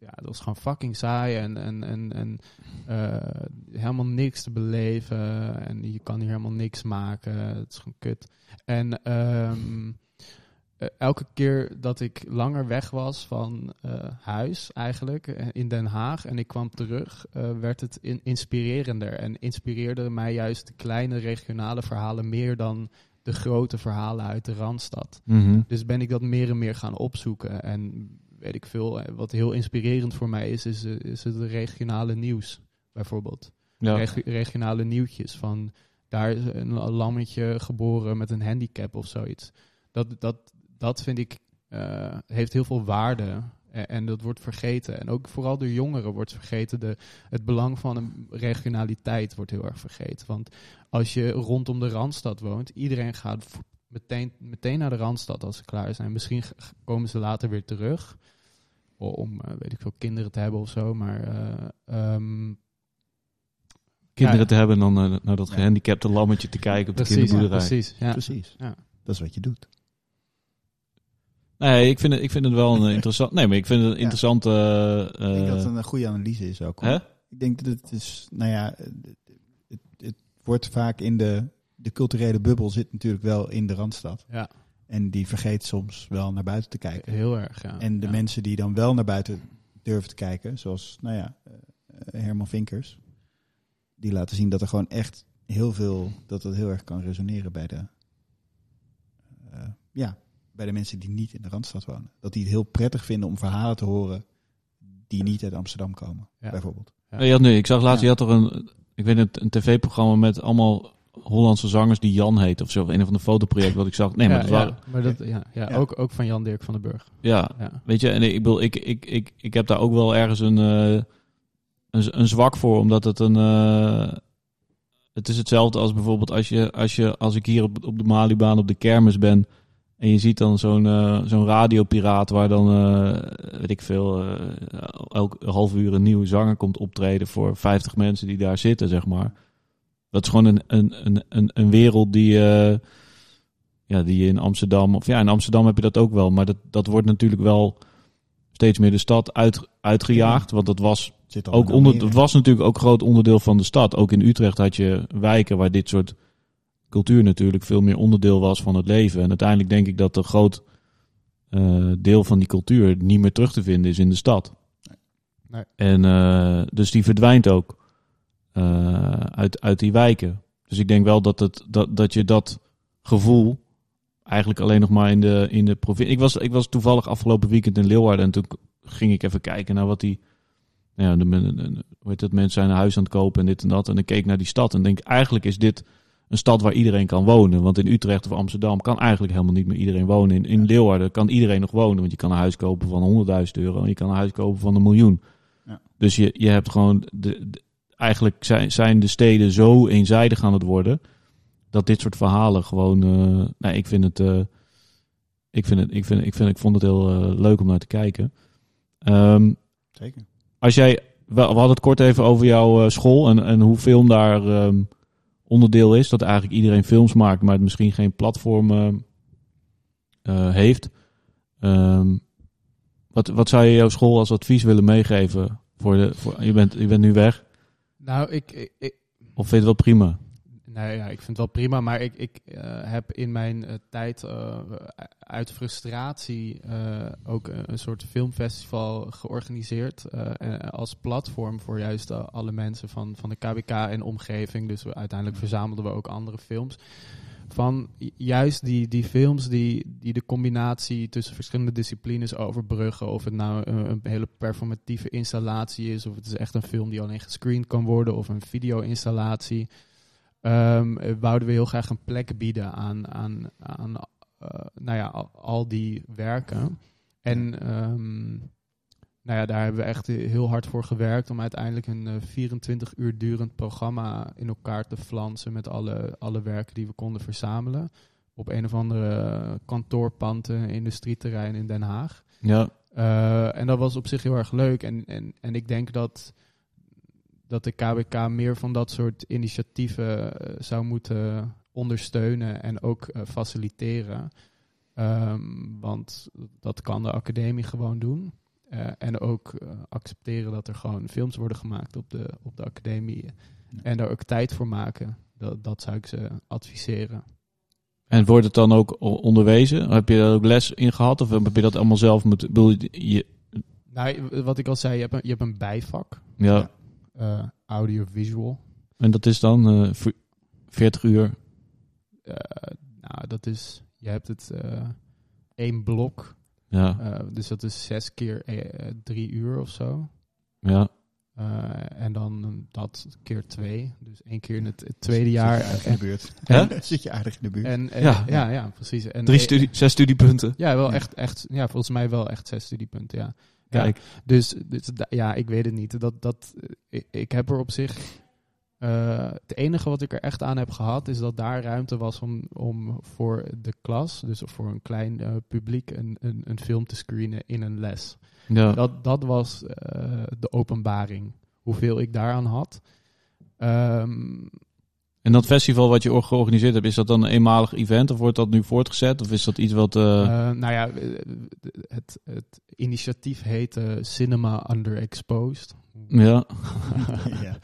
Ja, het was gewoon fucking saai en, en, en, en eh, helemaal niks te beleven. En je kan hier helemaal niks maken. Het is gewoon kut. En ehm, eh, elke keer dat ik langer weg was van eh, huis eigenlijk, in Den Haag, en ik kwam terug, werd het in- inspirerender. En inspireerde mij juist de kleine regionale verhalen meer dan de grote verhalen uit de Randstad. Mhm. Dus ben ik dat meer en meer gaan opzoeken. En weet ik veel, eh, wat heel inspirerend voor mij is, is, eh, is het regionale nieuws, bijvoorbeeld. ja. Reg- regionale nieuwtjes van daar is een lammetje geboren met een handicap of zoiets. Dat, dat, dat vind ik, eh, heeft heel veel waarde. En, en dat wordt vergeten. En ook vooral door jongeren wordt vergeten. De, het belang van een regionaliteit wordt heel erg vergeten. Want als je rondom de Randstad woont, iedereen gaat meteen, meteen naar de Randstad als ze klaar zijn. Misschien komen ze later weer terug. Om, eh, weet ik veel, kinderen te hebben of zo. Maar eh, ehm, Kinderen Ja, te hebben en dan eh, naar dat Ja. gehandicapte lammetje te kijken op de precies, ja, kinderboerderij. precies. Ja. Precies. Ja. Dat is wat je doet. Nee, ik vind het, ik vind het wel een interessant... Nee, maar ik vind het een interessante... ik denk dat het een goede analyse is ook. hè? Ik denk dat het is, nou ja, het, het, het wordt vaak in de, de culturele bubbel zit natuurlijk wel in de Randstad. Ja, En die vergeet soms wel naar buiten te kijken. heel erg. Ja. En de Ja. mensen die dan wel naar buiten durven te kijken, zoals, nou ja, eh, eh, Herman Vinkers, die laten zien dat er gewoon echt heel veel, dat het heel erg kan resoneren bij de, eh, ja, bij de mensen die niet in de Randstad wonen. Dat die het heel prettig vinden om verhalen te horen die niet uit Amsterdam komen, Ja. bijvoorbeeld. Ja. Ja, nee, ik zag laatst, Ja. je had toch een, ik weet het, een tv-programma met allemaal Hollandse zangers die Jan heet of zo. Of een of de fotoproject wat ik zag. Nee, maar dat ja, waren, maar dat, ja, ja, Ja. Ook, ook van Jan Dirk van den Burg. ja, Ja. weet je, en ik bedoel, ik, ik, ik, ik heb daar ook wel ergens een, eh, een, een zwak voor, omdat het een, eh, het is hetzelfde als bijvoorbeeld als je, als je, als ik hier op, op de Malibaan op de kermis ben en je ziet dan zo'n eh, zo'n radiopiraat waar dan, eh, weet ik veel, eh, elk half uur een nieuwe zanger komt optreden voor 50 mensen die daar zitten, zeg maar. Dat is gewoon een, een, een, een, een wereld die, eh, ja, die je in Amsterdam, of ja, in Amsterdam heb je dat ook wel, maar dat, dat wordt natuurlijk wel steeds meer de stad uit, uitgejaagd, want dat was ook onder, het was natuurlijk ook een groot onderdeel van de stad. Ook in Utrecht had je wijken waar dit soort cultuur natuurlijk veel meer onderdeel was van het leven. En uiteindelijk denk ik dat een groot eh, deel van die cultuur niet meer terug te vinden is in de stad. Nee. En eh, dus die verdwijnt ook eh, uit, uit die wijken. Dus ik denk wel dat, het, dat, dat je dat gevoel eigenlijk alleen nog maar in de, in de provincie. Ik was, ik was toevallig afgelopen weekend in Leeuwarden en toen ging ik even kijken naar wat die. nou Ja, de, hoe heet dat, mensen zijn een huis aan het kopen en dit en dat. En ik keek naar die stad en denk, eigenlijk is dit een stad waar iedereen kan wonen. Want in Utrecht of Amsterdam kan eigenlijk helemaal niet meer iedereen wonen. In, in Leeuwarden kan iedereen nog wonen. Want je kan een huis kopen van 100.000 euro en je kan een huis kopen van een miljoen. Ja. Dus je, je hebt gewoon, de- eigenlijk zijn, zijn de steden zo eenzijdig aan het worden. Dat dit soort verhalen gewoon, eh, nou, ik vind het, eh, ik vind het, ik vind, ik vind, ik vond het heel eh, leuk om naar te kijken. Ehm, Zeker. als jij, we, hadden het kort even over jouw school en, en hoe film daar ehm, onderdeel is. Dat eigenlijk iedereen films maakt, maar het misschien geen platform ehm, eh, heeft. Wat, wat zou je jouw school als advies willen meegeven? Voor de, voor, je, bent, je bent nu weg. Nou, ik, ik, ik- Of vind je het wel prima? nou ja, ik vind het wel prima, maar ik, ik eh, heb in mijn eh, tijd eh, uit frustratie ook een, een soort filmfestival georganiseerd. als platform voor juist alle mensen van, van de KBK en omgeving. Dus we, uiteindelijk verzamelden we ook andere films. Van ju- juist die, die films die, die de combinatie tussen verschillende disciplines overbruggen. Of het nou een, een hele performatieve installatie is, of het is echt een film die alleen gescreend kan worden, of een video-installatie. Ehm, eh, wouden we heel graag een plek bieden aan, aan, aan eh, nou ja, al, al die werken. En ehm, nou ja, daar hebben we echt heel hard voor gewerkt om uiteindelijk een eh, 24 uur durend programma in elkaar te flansen met alle, alle werken die we konden verzamelen. Op een of andere kantoorpand, eh, industrieterrein in Den Haag. Ja, Eh, en dat was op zich heel erg leuk. En, en, en ik denk dat dat de KWK meer van dat soort initiatieven eh, zou moeten ondersteunen en ook eh, faciliteren. Ehm, want dat kan de academie gewoon doen. Eh, en ook eh, accepteren dat er gewoon films worden gemaakt op de, op de academie. En daar ook tijd voor maken. Dat, dat zou ik ze adviseren. En wordt het dan ook onderwezen? Heb je daar ook les in gehad? Of heb je dat allemaal zelf moeten... bedoel je- Nou, wat ik al zei, je hebt een, je hebt een bijvak. ja. Eh audiovisual. En dat is dan eh, v- 40 uur. Eh, nou, dat is... Je hebt het eh, één blok. Ja, eh, dus dat is zes keer eh, drie uur of zo. ja. Eh, en dan dat keer twee. Dus één keer in het, het tweede jaar. Zit je aardig in de buurt. Hè? Zit je aardig in de buurt. En, en- Ja. ja. Ja, precies. En, Drie eh, studie, zes studiepunten. Ja, wel Ja. echt, echt. Ja, volgens mij wel echt zes studiepunten. Ja. Ja. Kijk, Dus, dus da- ja, ik weet het niet. Dat, dat, eh, ik, ik heb er op zich. Eh, het enige wat ik er echt aan heb gehad, is dat daar ruimte was om, om voor de klas, dus voor een klein eh, publiek, een, een, een film te screenen in een les. ja. Dat, dat was eh, de openbaring. Hoeveel ik daaraan had. Ehm, En dat festival wat je or- georganiseerd hebt, is dat dan een eenmalig event? Of wordt dat nu voortgezet? Of is dat iets wat... nou ja, het, het initiatief heette Cinema Underexposed. Ja, ja.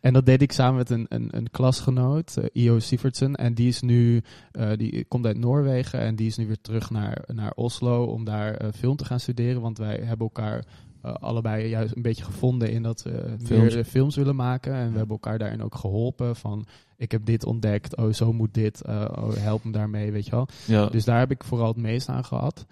En dat deed ik samen met een, een, een klasgenoot, eh, Io Sievertsen. En die is nu, eh, die komt uit Noorwegen en die is nu weer terug naar, naar Oslo om daar eh, film te gaan studeren. Want wij hebben elkaar allebei juist een beetje gevonden in dat we Films. meer films willen maken. En we hebben elkaar daarin ook geholpen van, ik heb dit ontdekt, oh zo moet dit, oh, help me daarmee, weet je wel. ja. Dus daar heb ik vooral het meest aan gehad.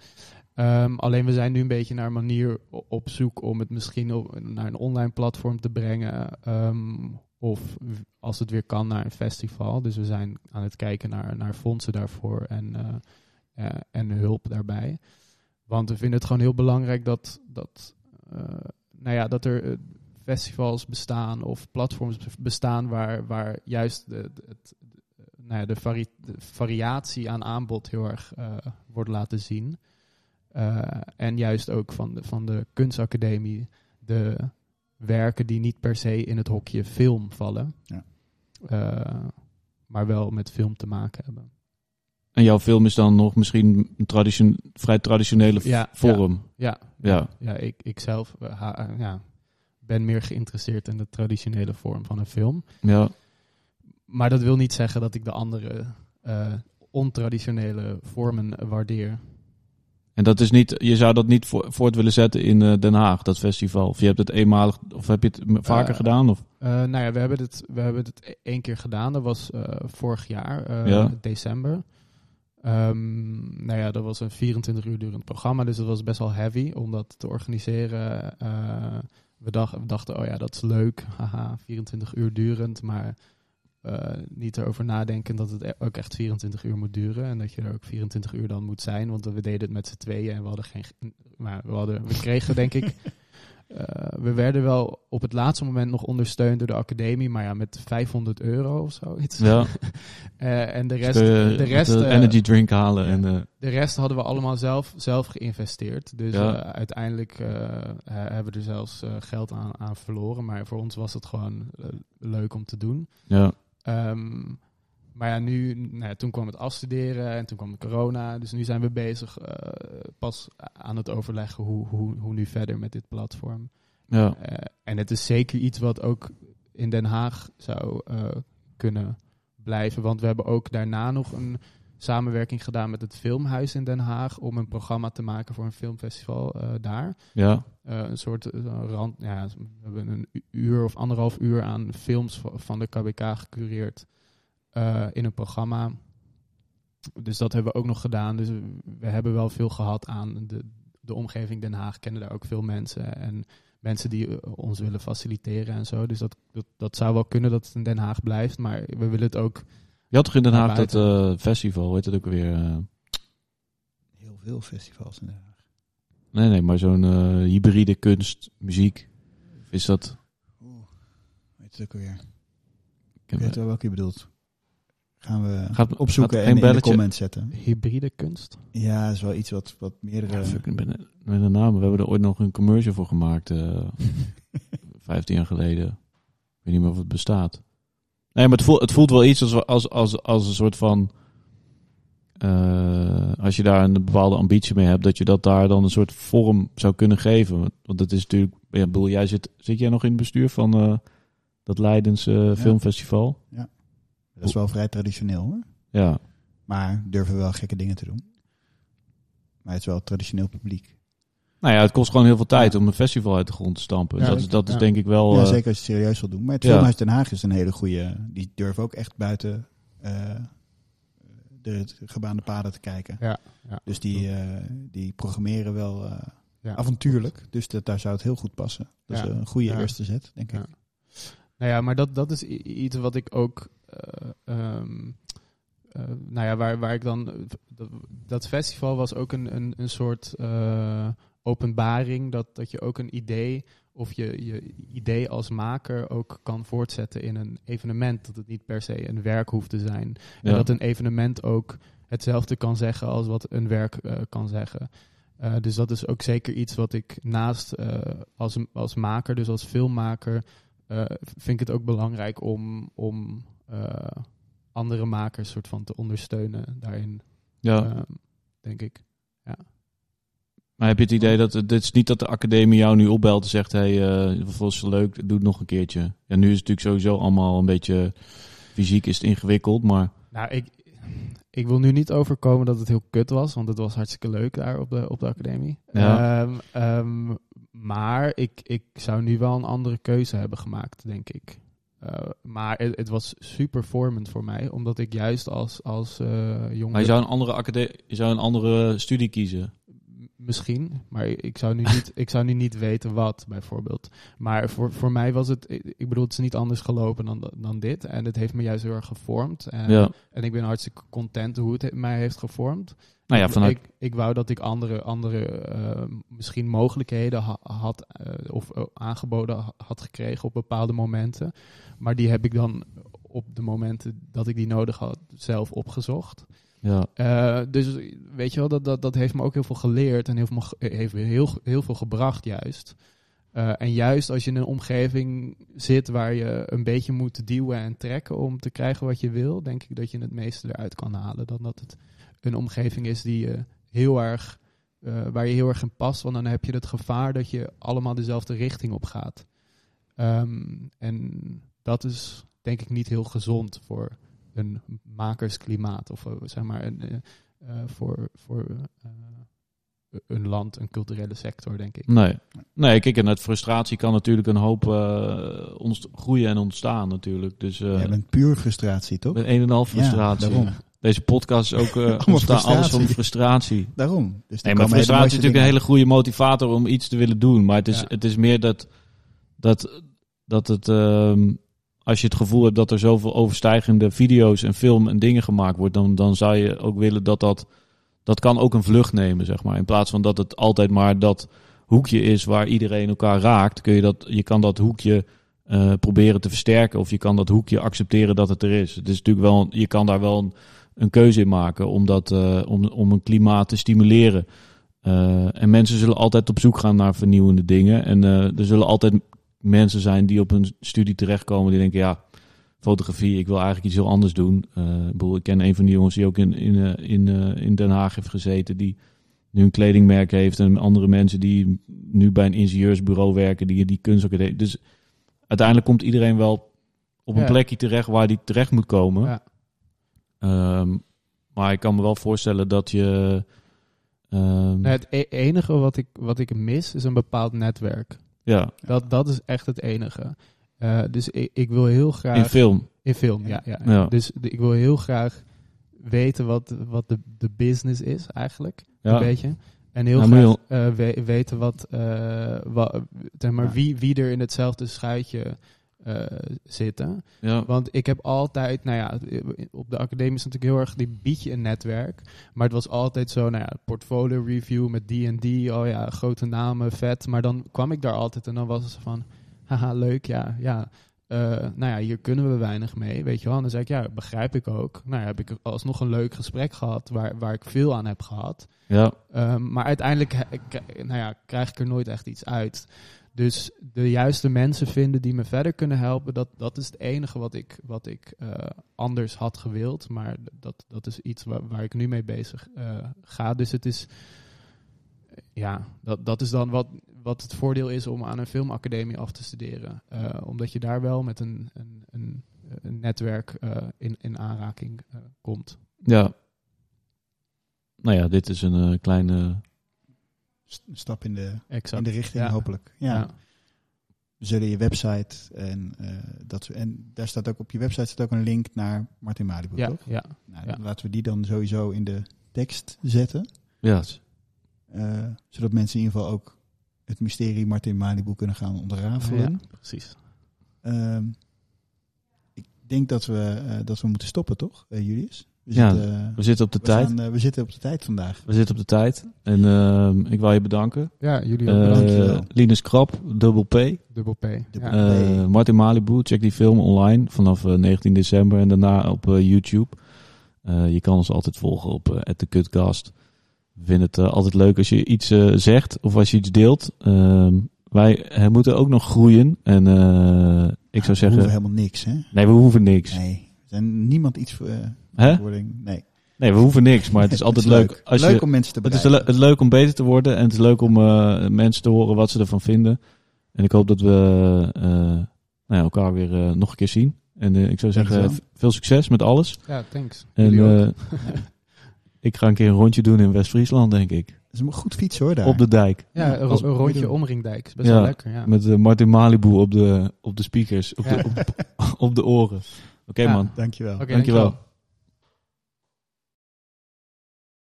Ehm, alleen we zijn nu een beetje naar een manier op zoek om het misschien naar een online platform te brengen. ehm, of als het weer kan naar een festival. Dus we zijn aan het kijken naar, naar fondsen daarvoor en, eh, eh, en hulp daarbij. Want we vinden het gewoon heel belangrijk dat, dat, eh, nou ja, dat er festivals bestaan of platforms bestaan waar, waar juist de, de- het, nou ja, de, de variatie aan aanbod heel erg wordt laten zien. Eh, en juist ook van de, van de kunstacademie de werken die niet per se in het hokje film vallen. Ja. Eh, maar wel met film te maken hebben. En jouw film is dan nog misschien een tradition, vrij traditionele v- Ja, vorm. Ja, Ja. ja ik, ik zelf eh, ha- ja, ben meer geïnteresseerd in de traditionele vorm van een film. Ja. Maar dat wil niet zeggen dat ik de andere eh, ontraditionele vormen waardeer. En dat is niet, je zou dat niet voor, voort willen zetten in eh, Den Haag, dat festival. Of je hebt het eenmalig, of heb je het vaker Eh, gedaan? Of? Eh, nou ja, we hebben het, we hebben het e- één keer gedaan. Dat was vorig jaar, Ja. december. Ehm, nou ja, dat was een 24 uur durend programma, dus dat was best wel heavy om dat te organiseren. We, dacht, we dachten, oh ja, dat is leuk, haha, 24 uur durend, maar eh, niet erover nadenken dat het e- ook echt 24 uur moet duren en dat je er ook 24 uur dan moet zijn, want we deden het met z'n tweeën en we hadden geen, maar we, hadden, we kregen denk ik eh, we werden wel op het laatste moment nog ondersteund door de academie, maar ja, met 500 euro of zoiets. Ja, Eh, en de Dus rest, de, rest, de eh, energy drink halen. En, eh, de rest hadden we allemaal zelf, zelf geïnvesteerd. Dus Ja. uiteindelijk eh, he- hebben we er zelfs eh, geld aan, aan verloren. Maar voor ons was het gewoon leuk om te doen. ja. Ehm, maar ja, nu, nou ja, toen kwam het afstuderen en toen kwam de corona. Dus nu zijn we bezig eh, pas aan het overleggen hoe, hoe, hoe nu verder met dit platform. ja. Eh, en het is zeker iets wat ook in Den Haag zou eh, kunnen blijven. Want we hebben ook daarna nog een samenwerking gedaan met het Filmhuis in Den Haag. om een programma te maken voor een filmfestival eh, daar. ja. Eh, een soort eh, rand. Ja, we hebben een uur of anderhalf uur aan films va- van de KBK gecureerd in een programma. Dus dat hebben we ook nog gedaan. Dus we, hebben wel veel gehad aan de, de omgeving Den Haag. Kennen daar ook veel mensen en mensen die ons willen faciliteren en zo. Dus dat, dat, dat zou wel kunnen dat het in Den Haag blijft. Maar we willen het ook. Je had toch in Den Naar Haag dat eh, festival, hoe heet het ook weer? eh, Heel veel festivals in Den Haag. nee, nee, maar zo'n eh, hybride kunst, muziek. Is dat... Oeh, weet het ook alweer. Ik weet wel welke je bedoelt. Gaan we Gaat- opzoeken gaat en in de comments zetten. Hybride kunst. Ja, dat is wel iets wat, wat meerdere... Ja, fuck, ik ben met de naam. We hebben er ooit nog een commercial voor gemaakt. eh 15 jaar geleden. Ik weet niet meer of het bestaat. Nee, maar het voelt, het voelt wel iets als, als, als, als een soort van... eh, als je daar een bepaalde ambitie mee hebt, dat je dat daar dan een soort vorm zou kunnen geven. Want- dat is natuurlijk... Ja, bedoel, jij zit, zit jij nog in het bestuur van eh, dat Leidense Filmfestival? Dat is wel vrij traditioneel hoor. Ja. Maar durven wel gekke dingen te doen. Maar het is wel traditioneel publiek. Nou ja, het kost gewoon heel veel tijd om een festival uit de grond te stampen. Ja, dat is, dat is denk ik wel... ja, eh, zeker als je het serieus wil doen. Maar het ja. Filmhuis Den Haag is een hele goede. Die durven ook echt buiten eh, de gebaande paden te kijken. Ja, ja. Dus die, eh, die programmeren wel eh, Ja. avontuurlijk. Dus dat, daar zou het heel goed passen. Dat Ja. is een goede Ja. eerste zet, denk ik. Nou ja, maar dat, dat is iets wat ik ook. eh, ehm, eh, nou ja, waar, waar ik dan. Dat, dat festival was ook een, een, een soort eh, openbaring. Dat, dat je ook een idee. Of je, je idee als maker ook kan voortzetten in een evenement. Dat het niet per se een werk hoeft te zijn. En dat een evenement ook hetzelfde kan zeggen als wat een werk eh, kan zeggen. Eh, dus dat is ook zeker iets wat ik naast eh, als, als maker, dus als filmmaker, vind ik het ook belangrijk om, om andere makers soort van te ondersteunen daarin, ja. denk ik. Maar heb je het idee dat het is niet dat de academie jou nu opbelt en zegt: hey, eh dat was leuk, doe het nog een keertje. Ja, nu is het natuurlijk sowieso allemaal een beetje fysiek is het ingewikkeld, maar Nou, ik, ik wil nu niet overkomen dat het heel kut was, want het was hartstikke leuk daar op de, op de academie. Ja. Ehm, ehm, maar ik, ik zou nu wel een andere keuze hebben gemaakt, denk ik. Eh, maar het, het was super vormend voor mij, omdat ik juist als, als eh jongen... maar je zou een andere academie, je zou een andere studie kiezen. Misschien, maar ik zou nu niet, ik zou nu niet weten wat, bijvoorbeeld. Maar voor, voor mij was het, ik bedoel, het is niet anders gelopen dan, dan dit. En het heeft me juist heel erg gevormd. En, ja. en ik ben hartstikke content hoe het he- mij heeft gevormd. Nou ja, vanuit ik, ik wou dat ik andere, andere eh, misschien mogelijkheden ha- had eh, of eh, aangeboden ha- had gekregen op bepaalde momenten. Maar die heb ik dan op de momenten dat ik die nodig had zelf opgezocht. Ja. Eh, dus weet je wel, dat, dat, dat heeft me ook heel veel geleerd en heel veel, ge- heeft me heel, heel veel gebracht juist. Eh, en juist als je in een omgeving zit waar je een beetje moet duwen en trekken om te krijgen wat je wil, denk ik dat je het meeste eruit kan halen. Dan dat het een omgeving is die je heel erg, eh, waar je heel erg in past. Want dan heb je het gevaar dat je allemaal dezelfde richting op gaat. Ehm, en dat is denk ik niet heel gezond voor een makersklimaat of eh, zeg maar een, eh, eh, voor, voor eh, een land, een culturele sector, denk ik. Nee. Nee, kijk, en uit frustratie kan natuurlijk een hoop ontst- groeien en ontstaan natuurlijk. Dus eh Jij bent puur frustratie, toch? een en al frustratie. Ja, daarom. Deze podcast is ook eh ontstaan alles van frustratie. Daarom. Dus Nee, maar frustratie is natuurlijk een hele goede motivator om iets te willen doen. Maar het is, Ja. het is meer dat, dat, dat het, ehm, als je het gevoel hebt dat er zoveel overstijgende video's en film en dingen gemaakt wordt, dan, dan zou je ook willen dat dat, dat kan ook een vlucht nemen, zeg maar. In plaats van dat het altijd maar dat hoekje is waar iedereen elkaar raakt, kun je dat, je kan dat hoekje eh, proberen te versterken of je kan dat hoekje accepteren dat het er is. Het is natuurlijk wel, je kan daar wel een, een keuze in maken om, dat, eh, om, om een klimaat te stimuleren. Eh, en mensen zullen altijd op zoek gaan naar vernieuwende dingen. En er zullen altijd mensen zijn die op een studie terechtkomen die denken, ja, fotografie, ik wil eigenlijk iets heel anders doen. Eh, ik, bedoel, ik ken een van die jongens die ook in, in, eh, in, eh, in Den Haag heeft gezeten, die nu een kledingmerk heeft. En andere mensen die nu bij een ingenieursbureau werken, die die kunstacademie. Dus uiteindelijk komt iedereen wel op een Ja. plekje terecht waar die terecht moet komen. Ja. Ehm, maar ik kan me wel voorstellen dat je. ehm, Nou, het e- enige wat ik, wat ik mis is een bepaald netwerk. Ja, Dat, dat is echt het enige. Eh, dus ik, ik wil heel graag... in film. In film, ja. ja, Ja. Dus ik wil heel graag weten wat, wat de, de business is eigenlijk. Ja. Een beetje. En heel Nou, graag eh, we- weten wat, eh, wa- zeg maar, wie, wie er in hetzelfde schuitje eh, zitten. Ja. Want ik heb altijd, nou ja, op de academie is natuurlijk heel erg, die bied je een netwerk. Maar het was altijd zo, nou ja, portfolio review met die en die. Oh ja, grote namen, vet. Maar dan kwam ik daar altijd en dan was het van, haha, leuk, ja, ja. Eh, nou ja, hier kunnen we weinig mee, weet je wel. En dan zei ik, ja, begrijp ik ook. Nou ja, heb ik alsnog een leuk gesprek gehad, waar, waar ik veel aan heb gehad. ja. Ehm, maar uiteindelijk nou ja, krijg ik er nooit echt iets uit. Dus de juiste mensen vinden die me verder kunnen helpen, dat, dat is het enige wat ik, wat ik eh, anders had gewild. Maar dat, dat is iets waar, waar ik nu mee bezig eh, ga. Dus het is, ja, dat, dat is dan wat, wat het voordeel is om aan een filmacademie af te studeren. Eh, omdat je daar wel met een, een, een, een netwerk in, in aanraking komt. Ja. Nou ja, dit is een kleine... St- stap in de, Exact. in de richting, Ja. hopelijk. Ja. Ja. We zullen je website en eh, dat En daar staat ook op je website staat ook een link naar Martin Malibu, Ja, toch? ja. Nou, ja. Laten we die dan sowieso in de tekst zetten. Ja, eh, zodat mensen in ieder geval ook het mysterie Martin Malibu kunnen gaan ontrafelen. Ja, precies. Ehm, ik denk dat we, eh, dat we moeten stoppen, toch, eh, Julius? We Ja, zitten, eh, we zitten op de we, tijd. gaan, eh, we zitten op de tijd vandaag. We zitten op de tijd. En ehm, ik wil je bedanken. Ja, jullie ook Eh. Linus Krap, Double P. Dubbel P. Dubbel Ja. P. Eh, Martin Malibu, check die film online vanaf eh, 19 december en daarna op YouTube. Eh, je kan ons altijd volgen op uh, The Cutcast. We vinden het altijd leuk als je iets zegt of als je iets deelt. Ehm, wij moeten ook nog groeien. En eh, ik zou We hoeven zeggen, helemaal niks, hè? nee, we hoeven niks. Nee, zijn niemand iets voor... eh, verantwoording. Nee. Nee, we hoeven niks. Maar het is altijd leuk. als leuk je, om mensen te het is le- het leuk om beter te worden. En het is leuk om eh, mensen te horen wat ze ervan vinden. En ik hoop dat we eh, nou ja, elkaar weer eh, nog een keer zien. En ik zou zeggen, veel succes met alles. Ja, thanks. En eh, ik ga een keer een rondje doen in West-Friesland, denk ik. Dat is een goed fiets hoor daar. Op de dijk. ja, een, als- een rondje omringdijk. Is best Ja, wel lekker, ja. Met Martin Malibu op de, op de speakers, op, Ja. de, op, de, op de oren. Oké Ja. man, Dankjewel. Oké, dankjewel. dankjewel.